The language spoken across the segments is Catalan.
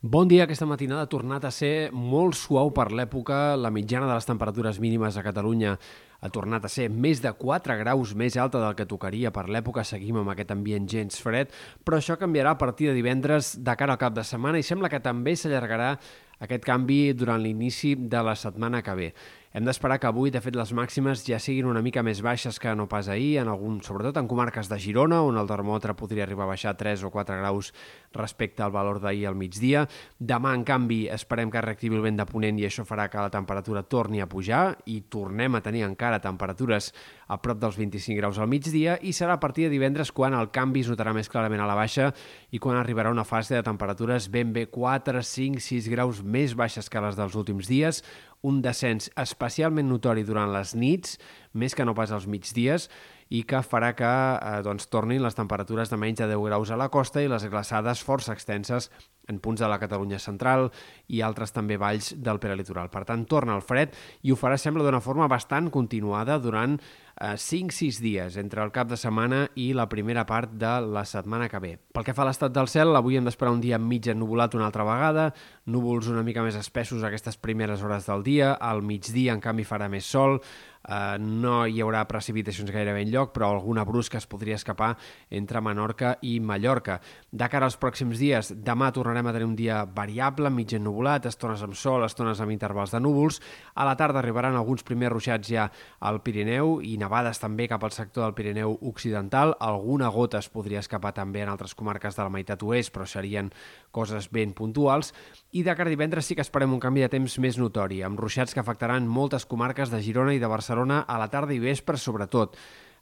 Bon dia. Aquesta matinada ha tornat a ser molt suau per l'època. La mitjana de les temperatures mínimes a Catalunya ha tornat a ser més de 4 graus més alta del que tocaria per l'època. Seguim amb aquest ambient gens fred, però això canviarà a partir de divendres de cara al cap de setmana i sembla que també s'allargarà aquest canvi durant l'inici de la setmana que ve. Hem d'esperar que avui, de fet, les màximes ja siguin una mica més baixes que no pas ahir, en algun, sobretot en comarques de Girona, on el termòmetre podria arribar a baixar 3 o 4 graus respecte al valor d'ahir al migdia. Demà, en canvi, esperem que reactivi el vent de ponent i això farà que la temperatura torni a pujar i tornem a tenir encara temperatures a prop dels 25 graus al migdia i serà a partir de divendres quan el canvi es notarà més clarament a la baixa i quan arribarà una fase de temperatures ben bé 4, 5, 6 graus més baixes que les dels últims dies, un descens especialment notori durant les nits, més que no pas als migdies, i que farà que eh, doncs, tornin les temperatures de menys de 10 graus a la costa i les glaçades força extenses en punts de la Catalunya central i altres també valls del peralitoral. Per tant, torna el fred i ho farà, sembla, d'una forma bastant continuada durant eh, 5-6 dies entre el cap de setmana i la primera part de la setmana que ve. Pel que fa a l'estat del cel, avui hem d'esperar un dia mig ennubulat una altra vegada, núvols una mica més espessos aquestes primeres hores del dia, al migdia, en canvi, farà més sol, Uh, no hi haurà precipitacions gairebé en lloc, però alguna brusca es podria escapar entre Menorca i Mallorca. De cara als pròxims dies, demà tornarem a tenir un dia variable, mig ennubulat, estones amb sol, estones amb intervals de núvols. A la tarda arribaran alguns primers ruixats ja al Pirineu i nevades també cap al sector del Pirineu Occidental. Alguna gota es podria escapar també en altres comarques de la meitat oest, però serien coses ben puntuals. I de cara a divendres sí que esperem un canvi de temps més notori, amb ruixats que afectaran moltes comarques de Girona i de Barcelona Barcelona a la tarda i vespre sobretot,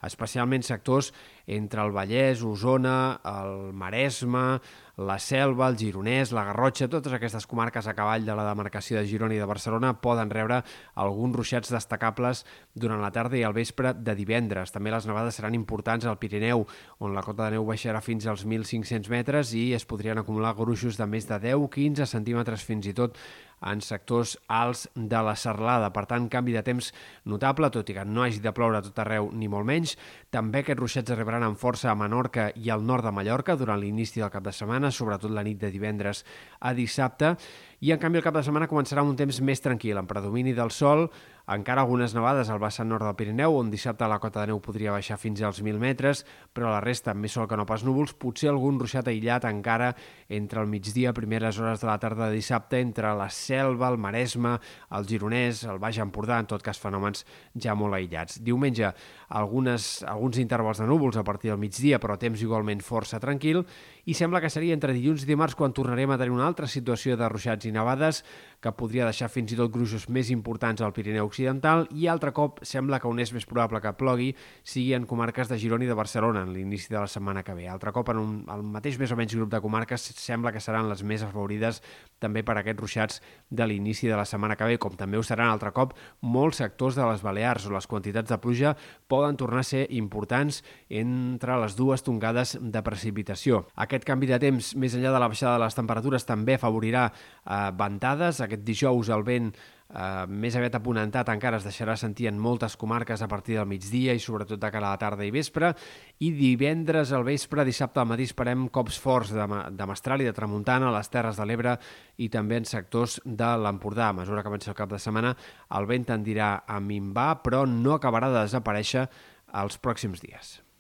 especialment sectors entre el Vallès, Osona, el Maresme, la Selva, el Gironès, la Garrotxa, totes aquestes comarques a cavall de la demarcació de Girona i de Barcelona poden rebre alguns ruixats destacables durant la tarda i el vespre de divendres. També les nevades seran importants al Pirineu, on la cota de neu baixarà fins als 1.500 metres i es podrien acumular gruixos de més de 10-15 centímetres fins i tot en sectors alts de la serlada. Per tant, canvi de temps notable, tot i que no hagi de ploure tot arreu ni molt menys. També aquests ruixats arribaran amb força a Menorca i al nord de Mallorca durant l'inici del cap de setmana, sobretot la nit de divendres a dissabte, i en canvi el cap de setmana començarà un temps més tranquil, amb predomini del sol, encara algunes nevades al vessant nord del Pirineu, on dissabte la cota de neu podria baixar fins als 1.000 metres, però la resta més sol que no pas núvols, potser algun ruixat aïllat encara entre el migdia, primeres hores de la tarda de dissabte, entre la Selva, el Maresme, el Gironès, el Baix Empordà, en tot cas fenòmens ja molt aïllats. Diumenge, algunes, alguns intervals de núvols a partir del migdia, però temps igualment força tranquil, i sembla que seria entre dilluns i dimarts quan tornarem a tenir una altra situació de ruixats i nevades que podria deixar fins i tot gruixos més importants al Pirineu Occidental i altre cop sembla que on és més probable que plogui sigui en comarques de Girona i de Barcelona en l'inici de la setmana que ve. Altre cop en un, el mateix més o menys grup de comarques sembla que seran les més afavorides també per aquests ruixats de l'inici de la setmana que ve, com també ho seran altre cop molts sectors de les Balears on les quantitats de pluja poden tornar a ser importants entre les dues tongades de precipitació. Aquest canvi de temps, més enllà de la baixada de les temperatures, també afavorirà eh, ventades, aquest dijous el vent eh, més aviat aponentat encara es deixarà sentir en moltes comarques a partir del migdia i sobretot de cara a la tarda i vespre i divendres al vespre, dissabte al matí esperem cops forts de, de mestral i de tramuntana a les Terres de l'Ebre i també en sectors de l'Empordà. A mesura que avanci el cap de setmana el vent tendirà a minvar però no acabarà de desaparèixer els pròxims dies.